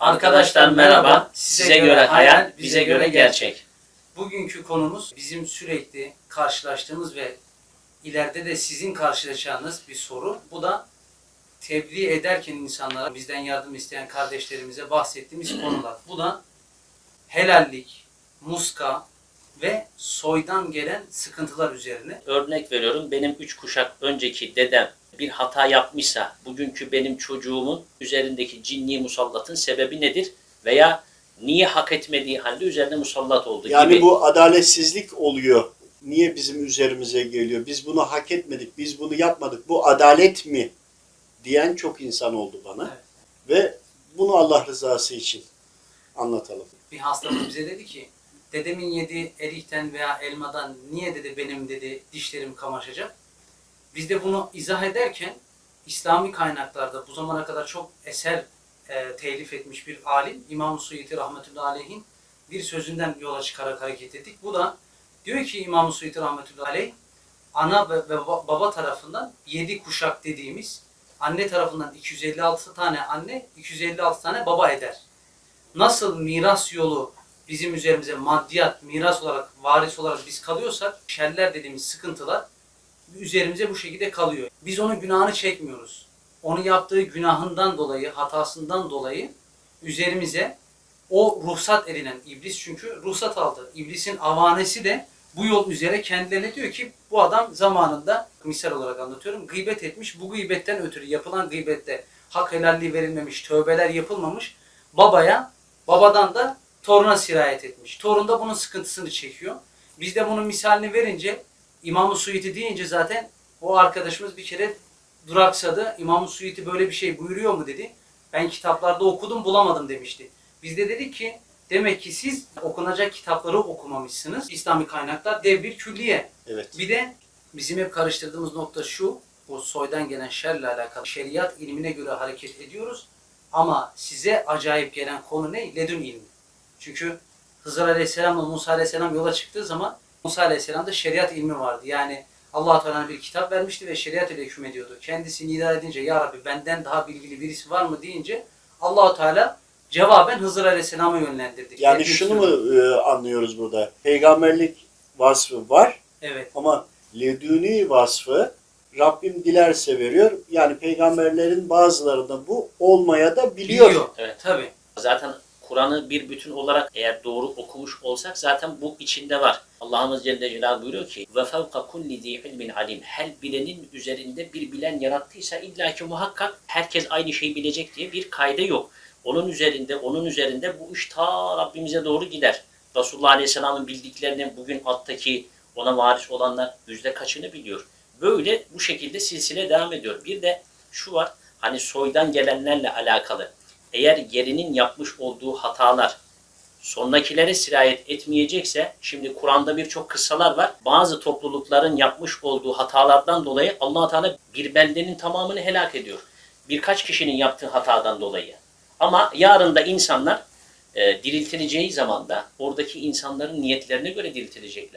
Arkadaşlar merhaba. Size göre hayal, bize göre gerçek. Bugünkü konumuz bizim sürekli karşılaştığımız ve ileride de sizin karşılaşacağınız bir soru. Bu da tebliğ ederken insanlara, bizden yardım isteyen kardeşlerimize bahsettiğimiz konular. Bu da helallik, muska ve soydan gelen sıkıntılar üzerine. Örnek veriyorum benim üç kuşak önceki dedem bir hata yapmışsa bugünkü benim çocuğumun üzerindeki cinni musallatın sebebi nedir? Veya niye hak etmediği halde üzerine musallat oldu Yani gibi. bu adaletsizlik oluyor. Niye bizim üzerimize geliyor? Biz bunu hak etmedik, biz bunu yapmadık. Bu adalet mi? Diyen çok insan oldu bana. Evet. Ve bunu Allah rızası için anlatalım. Bir hastamız bize dedi ki dedemin yediği erikten veya elmadan niye dedi benim dedi dişlerim kamaşacak. Biz de bunu izah ederken İslami kaynaklarda bu zamana kadar çok eser e, telif etmiş bir alim İmam Suyuti rahmetullahi aleyhin bir sözünden yola çıkarak hareket ettik. Bu da diyor ki İmam Suyuti rahmetullahi aleyh ana ve, ve baba- tarafından yedi kuşak dediğimiz anne tarafından 256 tane anne 256 tane baba eder nasıl miras yolu bizim üzerimize maddiyat, miras olarak, varis olarak biz kalıyorsak, şerler dediğimiz sıkıntılar üzerimize bu şekilde kalıyor. Biz onun günahını çekmiyoruz. Onu yaptığı günahından dolayı, hatasından dolayı üzerimize o ruhsat edilen iblis çünkü ruhsat aldı. İblisin avanesi de bu yol üzere kendilerine diyor ki bu adam zamanında misal olarak anlatıyorum gıybet etmiş. Bu gıybetten ötürü yapılan gıybette hak helalliği verilmemiş, tövbeler yapılmamış. Babaya, babadan da toruna sirayet etmiş. Torun da bunun sıkıntısını çekiyor. Biz de bunun misalini verince İmam-ı Suyuti deyince zaten o arkadaşımız bir kere duraksadı. İmam-ı Suyuti böyle bir şey buyuruyor mu dedi. Ben kitaplarda okudum bulamadım demişti. Biz de dedik ki demek ki siz okunacak kitapları okumamışsınız. İslami kaynaklar dev bir külliye. Evet. Bir de bizim hep karıştırdığımız nokta şu. Bu soydan gelen şerle alakalı şeriat ilmine göre hareket ediyoruz. Ama size acayip gelen konu ne? Ledün ilmi. Çünkü Hızır Aleyhisselam'la Musa Aleyhisselam yola çıktığı zaman Musa Aleyhisselam'da şeriat ilmi vardı. Yani allah Teala'nın bir kitap vermişti ve şeriat ile hükmediyordu. Kendisi nida edince ya Rabbi benden daha bilgili birisi var mı deyince allah Teala cevaben Hızır Aleyhisselam'a yönlendirdi. Yani şunu mu e, anlıyoruz burada? Peygamberlik vasfı var Evet. ama leduni vasfı Rabbim dilerse veriyor. Yani peygamberlerin bazılarında bu olmaya da biliyor. Biliyor. Evet. Tabii. Zaten Kur'an'ı bir bütün olarak eğer doğru okumuş olsak zaten bu içinde var. Allah'ımız Celle Celaluhu buyuruyor ki ve fevka kulli zi ilmin alim. Her bilenin üzerinde bir bilen yarattıysa illaki muhakkak herkes aynı şeyi bilecek diye bir kayda yok. Onun üzerinde, onun üzerinde bu iş ta Rabbimize doğru gider. Resulullah Aleyhisselam'ın bildiklerini bugün alttaki ona varis olanlar yüzde kaçını biliyor. Böyle bu şekilde silsile devam ediyor. Bir de şu var, hani soydan gelenlerle alakalı. Eğer yerinin yapmış olduğu hatalar sonrakilere sirayet etmeyecekse, şimdi Kur'an'da birçok kıssalar var. Bazı toplulukların yapmış olduğu hatalardan dolayı allah Teala bir beldenin tamamını helak ediyor. Birkaç kişinin yaptığı hatadan dolayı. Ama yarın da insanlar e, diriltileceği zaman da oradaki insanların niyetlerine göre diriltilecekler.